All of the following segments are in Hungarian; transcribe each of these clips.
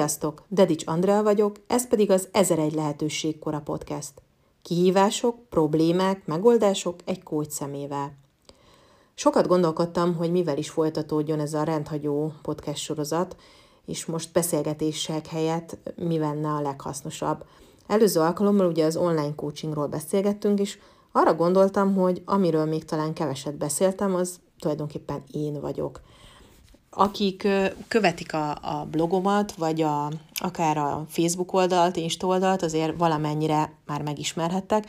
Sziasztok! Dedics Andrea vagyok, ez pedig az 1001 lehetőség kora podcast. Kihívások, problémák, megoldások egy kócs szemével. Sokat gondolkodtam, hogy mivel is folytatódjon ez a rendhagyó podcast sorozat, és most beszélgetések helyett mi lenne a leghasznosabb. Előző alkalommal ugye az online coachingról beszélgettünk, és arra gondoltam, hogy amiről még talán keveset beszéltem, az tulajdonképpen én vagyok akik követik a, a blogomat, vagy a, akár a Facebook oldalt, Insta oldalt, azért valamennyire már megismerhettek,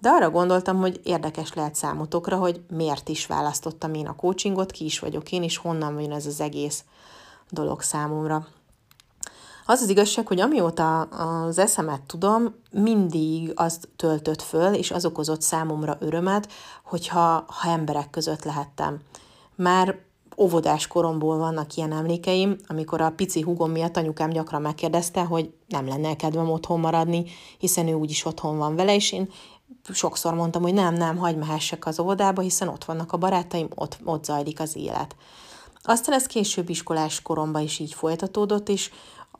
de arra gondoltam, hogy érdekes lehet számotokra, hogy miért is választottam én a coachingot, ki is vagyok én, és honnan jön ez az egész dolog számomra. Az az igazság, hogy amióta az eszemet tudom, mindig azt töltött föl, és az okozott számomra örömet, hogyha ha emberek között lehettem. Már óvodás koromból vannak ilyen emlékeim, amikor a pici húgom miatt anyukám gyakran megkérdezte, hogy nem lenne kedvem otthon maradni, hiszen ő úgyis otthon van vele, és én sokszor mondtam, hogy nem, nem, hagyd mehessek az óvodába, hiszen ott vannak a barátaim, ott, ott zajlik az élet. Aztán ez később iskolás koromban is így folytatódott, és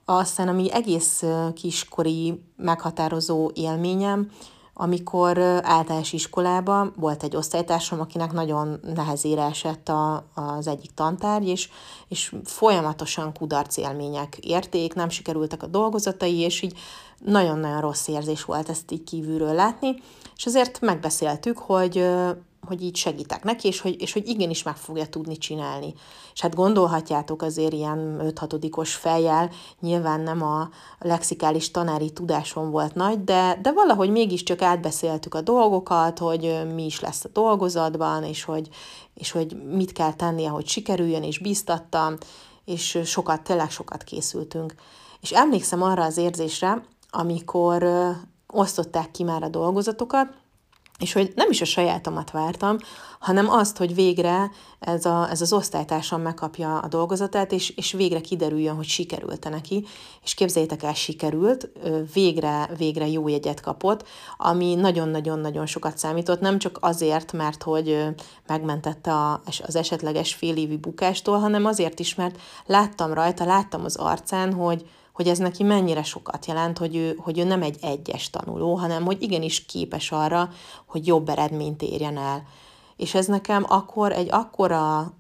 aztán ami egész kiskori meghatározó élményem, amikor általános iskolában volt egy osztálytársam, akinek nagyon nehezére esett a, az egyik tantárgy, és, és folyamatosan kudarc élmények érték, nem sikerültek a dolgozatai, és így nagyon-nagyon rossz érzés volt ezt így kívülről látni, és azért megbeszéltük, hogy hogy így segítek neki, és hogy, és hogy igenis meg fogja tudni csinálni. És hát gondolhatjátok azért ilyen 5-6-os fejjel, nyilván nem a lexikális tanári tudásom volt nagy, de, de valahogy mégiscsak átbeszéltük a dolgokat, hogy mi is lesz a dolgozatban, és hogy, és hogy mit kell tennie, hogy sikerüljön, és bíztattam, és sokat, tényleg sokat készültünk. És emlékszem arra az érzésre, amikor osztották ki már a dolgozatokat, és hogy nem is a sajátomat vártam, hanem azt, hogy végre ez, a, ez az osztálytársam megkapja a dolgozatát, és, és végre kiderüljön, hogy sikerült neki, és képzeljétek el, sikerült, végre, végre jó jegyet kapott, ami nagyon-nagyon-nagyon sokat számított, nem csak azért, mert hogy megmentette a, az esetleges félévi bukástól, hanem azért is, mert láttam rajta, láttam az arcán, hogy, hogy ez neki mennyire sokat jelent, hogy ő, hogy ő nem egy egyes tanuló, hanem hogy igenis képes arra, hogy jobb eredményt érjen el. És ez nekem akkor egy akkora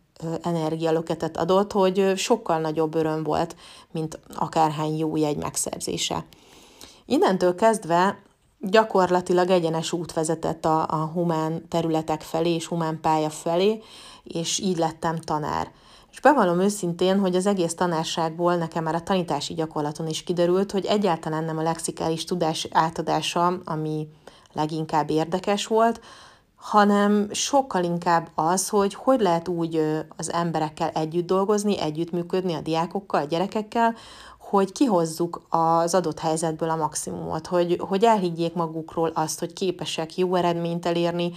energialöketet adott, hogy sokkal nagyobb öröm volt, mint akárhány jó jegy megszerzése. Innentől kezdve gyakorlatilag egyenes út vezetett a, a humán területek felé és humán pálya felé, és így lettem tanár. És bevallom őszintén, hogy az egész tanárságból nekem már a tanítási gyakorlaton is kiderült, hogy egyáltalán nem a lexikális tudás átadása, ami leginkább érdekes volt, hanem sokkal inkább az, hogy hogy lehet úgy az emberekkel együtt dolgozni, együttműködni a diákokkal, a gyerekekkel, hogy kihozzuk az adott helyzetből a maximumot, hogy, hogy elhiggyék magukról azt, hogy képesek jó eredményt elérni,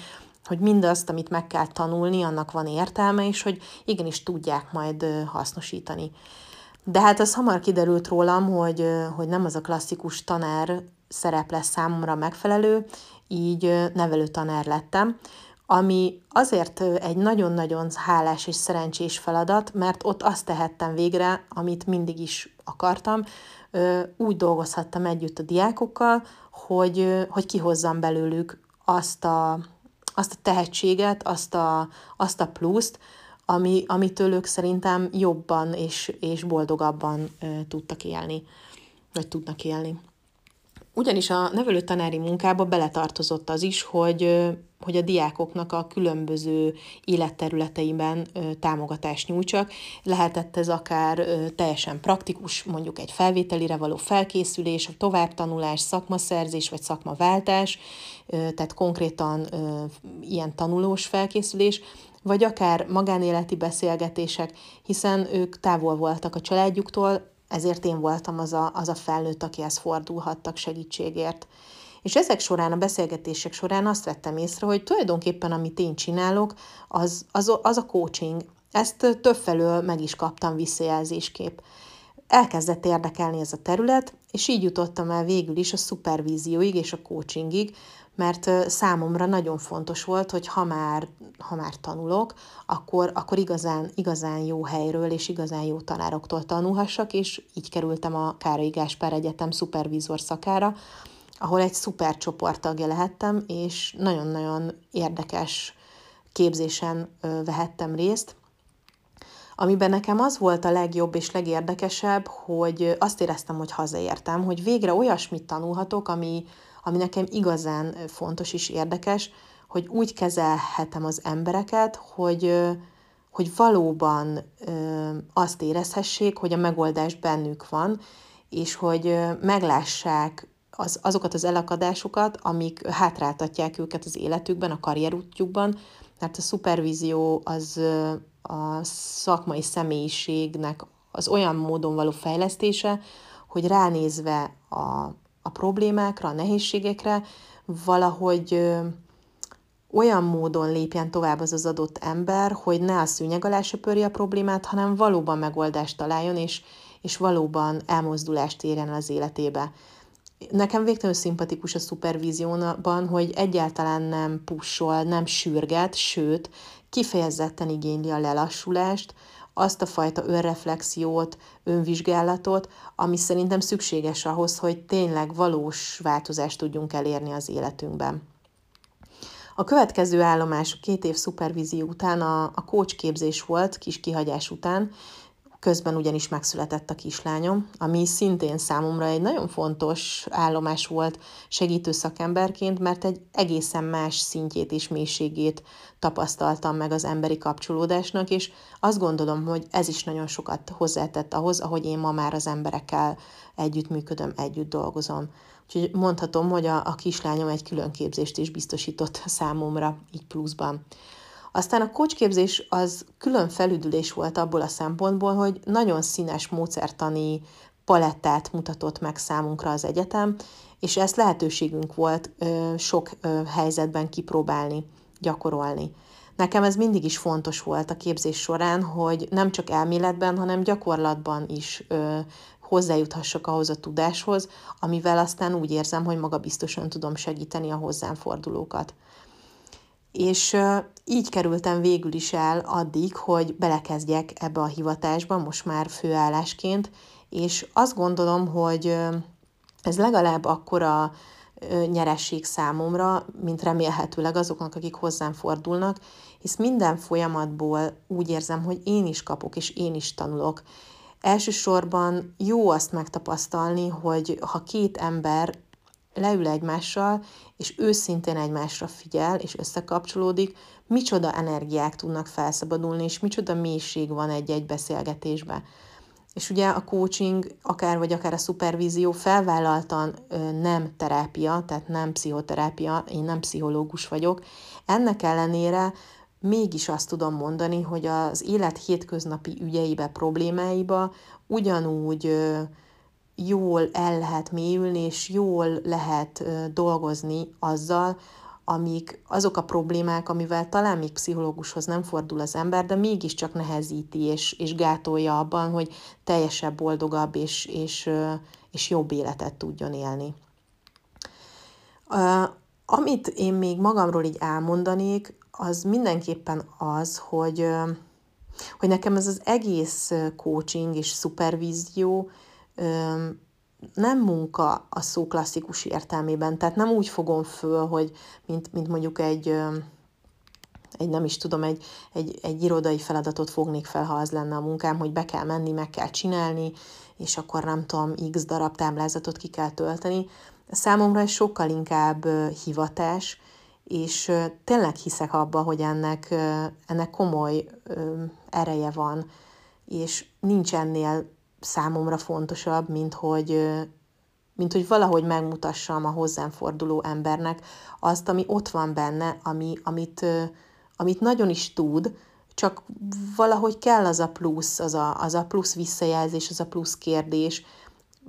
hogy mindazt, amit meg kell tanulni, annak van értelme, és hogy igenis tudják majd hasznosítani. De hát az hamar kiderült rólam, hogy, hogy nem az a klasszikus tanár szerep lesz számomra megfelelő, így nevelő tanár lettem, ami azért egy nagyon-nagyon hálás és szerencsés feladat, mert ott azt tehettem végre, amit mindig is akartam, úgy dolgozhattam együtt a diákokkal, hogy, hogy kihozzam belőlük azt a, azt a tehetséget, azt a, azt a pluszt, ami, amitől ők szerintem jobban és, és boldogabban ö, tudtak élni, vagy tudnak élni. Ugyanis a nevelő tanári munkába beletartozott az is, hogy, hogy a diákoknak a különböző életterületeiben támogatást nyújtsak. Lehetett ez akár teljesen praktikus, mondjuk egy felvételire való felkészülés, a továbbtanulás, szakmaszerzés vagy szakmaváltás, tehát konkrétan ilyen tanulós felkészülés, vagy akár magánéleti beszélgetések, hiszen ők távol voltak a családjuktól, ezért én voltam az a, az a felnőtt, akihez fordulhattak segítségért. És ezek során, a beszélgetések során azt vettem észre, hogy tulajdonképpen amit én csinálok, az, az, az a coaching. Ezt többfelől meg is kaptam visszajelzésképp. Elkezdett érdekelni ez a terület, és így jutottam el végül is a szupervízióig és a coachingig, mert számomra nagyon fontos volt, hogy ha már, ha már tanulok, akkor, akkor igazán, igazán jó helyről és igazán jó tanároktól tanulhassak, és így kerültem a Károly Gáspár Egyetem szupervízor szakára, ahol egy szuper csoporttagja lehettem, és nagyon-nagyon érdekes képzésen vehettem részt, amiben nekem az volt a legjobb és legérdekesebb, hogy azt éreztem, hogy hazaértem, hogy végre olyasmit tanulhatok, ami, ami nekem igazán fontos és érdekes, hogy úgy kezelhetem az embereket, hogy, hogy valóban azt érezhessék, hogy a megoldás bennük van, és hogy meglássák az, azokat az elakadásokat, amik hátráltatják őket az életükben, a karrierútjukban, mert a szupervízió az a szakmai személyiségnek az olyan módon való fejlesztése, hogy ránézve a, a problémákra, a nehézségekre, valahogy olyan módon lépjen tovább az az adott ember, hogy ne a szűnyeg alá söpörje a problémát, hanem valóban megoldást találjon, és, és valóban elmozdulást érjen az életébe. Nekem végtelenül szimpatikus a szupervízióban, hogy egyáltalán nem pussol, nem sürget, sőt, kifejezetten igényli a lelassulást, azt a fajta önreflexiót, önvizsgálatot, ami szerintem szükséges ahhoz, hogy tényleg valós változást tudjunk elérni az életünkben. A következő állomás két év szupervízió után a, a coach volt, kis kihagyás után, Közben ugyanis megszületett a kislányom, ami szintén számomra egy nagyon fontos állomás volt segítő szakemberként, mert egy egészen más szintjét és mélységét tapasztaltam meg az emberi kapcsolódásnak, és azt gondolom, hogy ez is nagyon sokat hozzátett ahhoz, ahogy én ma már az emberekkel együttműködöm, együtt dolgozom. Úgyhogy mondhatom, hogy a, a kislányom egy külön képzést is biztosított számomra, így pluszban. Aztán a kocsképzés az külön felüdülés volt abból a szempontból, hogy nagyon színes módszertani palettát mutatott meg számunkra az egyetem, és ezt lehetőségünk volt ö, sok ö, helyzetben kipróbálni, gyakorolni. Nekem ez mindig is fontos volt a képzés során, hogy nem csak elméletben, hanem gyakorlatban is ö, hozzájuthassak ahhoz a tudáshoz, amivel aztán úgy érzem, hogy maga biztosan tudom segíteni a hozzám fordulókat. És így kerültem végül is el addig, hogy belekezdjek ebbe a hivatásba, most már főállásként, és azt gondolom, hogy ez legalább akkora nyeresség számomra, mint remélhetőleg azoknak, akik hozzám fordulnak, hisz minden folyamatból úgy érzem, hogy én is kapok, és én is tanulok. Elsősorban jó azt megtapasztalni, hogy ha két ember leül egymással, és őszintén egymásra figyel, és összekapcsolódik, micsoda energiák tudnak felszabadulni, és micsoda mélység van egy-egy beszélgetésben. És ugye a coaching, akár vagy akár a szupervízió felvállaltan nem terápia, tehát nem pszichoterápia, én nem pszichológus vagyok. Ennek ellenére mégis azt tudom mondani, hogy az élet hétköznapi ügyeibe, problémáiba ugyanúgy jól el lehet mélyülni, és jól lehet dolgozni azzal, amik azok a problémák, amivel talán még pszichológushoz nem fordul az ember, de mégiscsak nehezíti és, és gátolja abban, hogy teljesebb, boldogabb és, és, és jobb életet tudjon élni. Amit én még magamról így elmondanék, az mindenképpen az, hogy, hogy nekem ez az egész coaching és szupervízió nem munka a szó klasszikus értelmében, tehát nem úgy fogom föl, hogy mint, mint mondjuk egy, egy nem is tudom, egy, egy, egy irodai feladatot fognék fel, ha az lenne a munkám, hogy be kell menni, meg kell csinálni, és akkor nem tudom, x darab táblázatot ki kell tölteni. Számomra ez sokkal inkább hivatás, és tényleg hiszek abba, hogy ennek, ennek komoly ereje van, és nincs ennél számomra fontosabb, mint hogy, mint hogy valahogy megmutassam a hozzám forduló embernek azt, ami ott van benne, ami, amit, amit nagyon is tud, csak valahogy kell az a plusz, az a, az a plusz visszajelzés, az a plusz kérdés,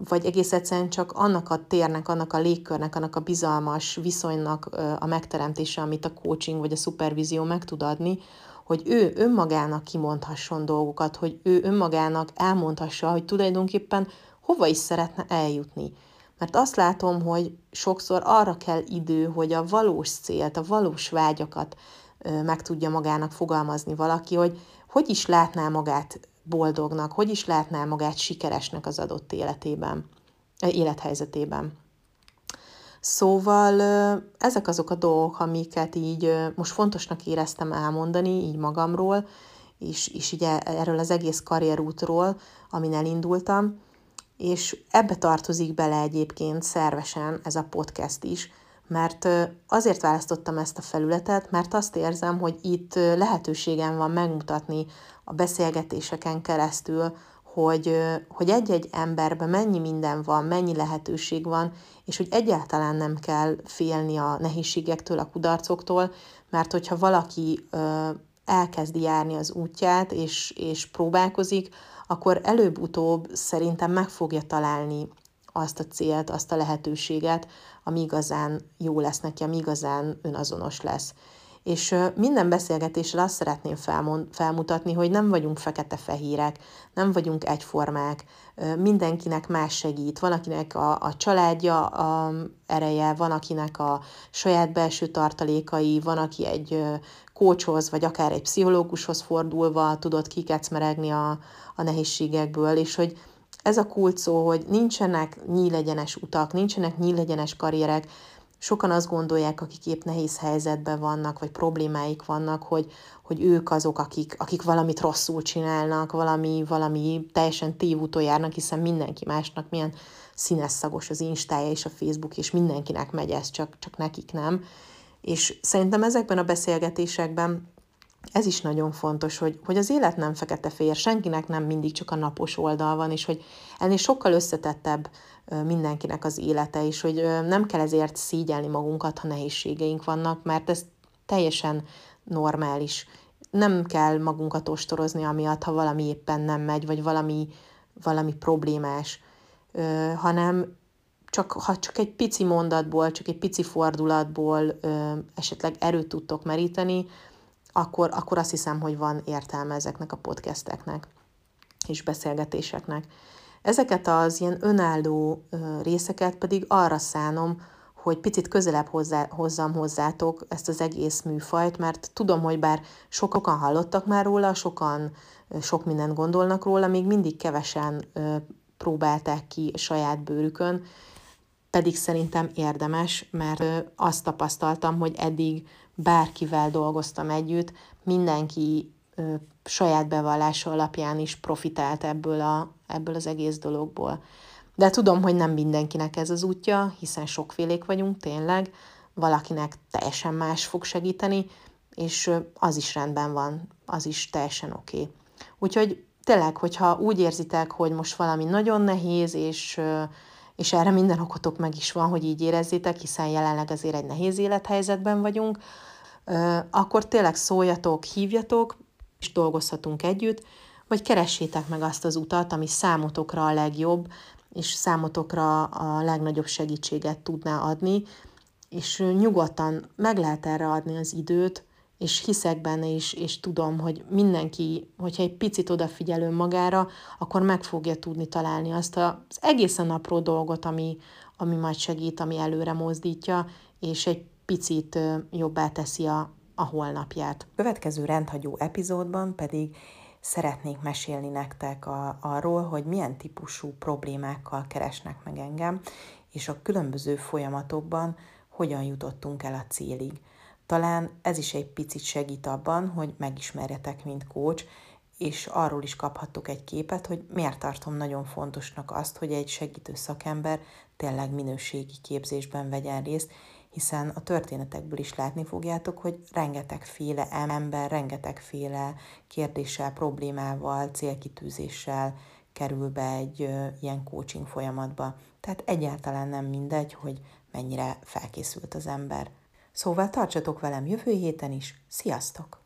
vagy egész egyszerűen csak annak a térnek, annak a légkörnek, annak a bizalmas viszonynak a megteremtése, amit a coaching vagy a szupervízió meg tud adni, hogy ő önmagának kimondhasson dolgokat, hogy ő önmagának elmondhassa, hogy tulajdonképpen hova is szeretne eljutni. Mert azt látom, hogy sokszor arra kell idő, hogy a valós célt, a valós vágyakat meg tudja magának fogalmazni valaki, hogy hogy is látná magát boldognak, hogy is látná magát sikeresnek az adott életében, élethelyzetében. Szóval ezek azok a dolgok, amiket így most fontosnak éreztem elmondani, így magamról, és, és így erről az egész karrierútról, amin elindultam, és ebbe tartozik bele egyébként szervesen ez a podcast is, mert azért választottam ezt a felületet, mert azt érzem, hogy itt lehetőségem van megmutatni a beszélgetéseken keresztül, hogy, hogy egy-egy emberben mennyi minden van, mennyi lehetőség van, és hogy egyáltalán nem kell félni a nehézségektől, a kudarcoktól, mert hogyha valaki elkezdi járni az útját, és, és próbálkozik, akkor előbb-utóbb szerintem meg fogja találni azt a célt, azt a lehetőséget, ami igazán jó lesz neki, ami igazán önazonos lesz. És minden beszélgetésre azt szeretném felmutatni, hogy nem vagyunk fekete-fehérek, nem vagyunk egyformák, mindenkinek más segít. Van, akinek a, a családja a ereje, van, akinek a saját belső tartalékai, van, aki egy kócshoz, vagy akár egy pszichológushoz fordulva tudott kikecmeregni a, a nehézségekből, és hogy ez a kult szó, hogy nincsenek nyílegyenes utak, nincsenek nyílegyenes karrierek, sokan azt gondolják, akik épp nehéz helyzetben vannak, vagy problémáik vannak, hogy, hogy ők azok, akik, akik valamit rosszul csinálnak, valami, valami teljesen tévúton járnak, hiszen mindenki másnak milyen színes szagos az Instája és a Facebook, és mindenkinek megy ez, csak, csak nekik nem. És szerintem ezekben a beszélgetésekben ez is nagyon fontos, hogy, hogy az élet nem fekete-fehér, senkinek nem mindig csak a napos oldal van, és hogy ennél sokkal összetettebb mindenkinek az élete, és hogy nem kell ezért szígyelni magunkat, ha nehézségeink vannak, mert ez teljesen normális. Nem kell magunkat ostorozni amiatt, ha valami éppen nem megy, vagy valami, valami problémás, hanem csak, ha csak egy pici mondatból, csak egy pici fordulatból esetleg erőt tudtok meríteni, akkor, akkor azt hiszem, hogy van értelme ezeknek a podcasteknek és beszélgetéseknek. Ezeket az ilyen önálló részeket pedig arra szánom, hogy picit közelebb hozzá, hozzam hozzátok ezt az egész műfajt, mert tudom, hogy bár sokan hallottak már róla, sokan sok mindent gondolnak róla, még mindig kevesen próbálták ki saját bőrükön, pedig szerintem érdemes, mert azt tapasztaltam, hogy eddig bárkivel dolgoztam együtt, mindenki ö, saját bevallása alapján is profitált ebből, a, ebből az egész dologból. De tudom, hogy nem mindenkinek ez az útja, hiszen sokfélék vagyunk tényleg, valakinek teljesen más fog segíteni, és az is rendben van, az is teljesen oké. Okay. Úgyhogy tényleg, hogyha úgy érzitek, hogy most valami nagyon nehéz, és, és erre minden okotok meg is van, hogy így érezzétek, hiszen jelenleg azért egy nehéz élethelyzetben vagyunk, akkor tényleg szóljatok, hívjatok, és dolgozhatunk együtt, vagy keressétek meg azt az utat, ami számotokra a legjobb, és számotokra a legnagyobb segítséget tudná adni, és nyugodtan meg lehet erre adni az időt, és hiszek benne is, és tudom, hogy mindenki, hogyha egy picit odafigyel magára, akkor meg fogja tudni találni azt az egészen apró dolgot, ami, ami majd segít, ami előre mozdítja, és egy picit jobbá teszi a, a holnapját. Következő rendhagyó epizódban pedig szeretnék mesélni nektek a, arról, hogy milyen típusú problémákkal keresnek meg engem, és a különböző folyamatokban hogyan jutottunk el a célig. Talán ez is egy picit segít abban, hogy megismerjetek, mint coach, és arról is kaphattok egy képet, hogy miért tartom nagyon fontosnak azt, hogy egy segítő szakember tényleg minőségi képzésben vegyen részt, hiszen a történetekből is látni fogjátok, hogy rengetegféle ember, rengetegféle kérdéssel, problémával, célkitűzéssel kerül be egy ilyen coaching folyamatba. Tehát egyáltalán nem mindegy, hogy mennyire felkészült az ember. Szóval tartsatok velem jövő héten is. Sziasztok!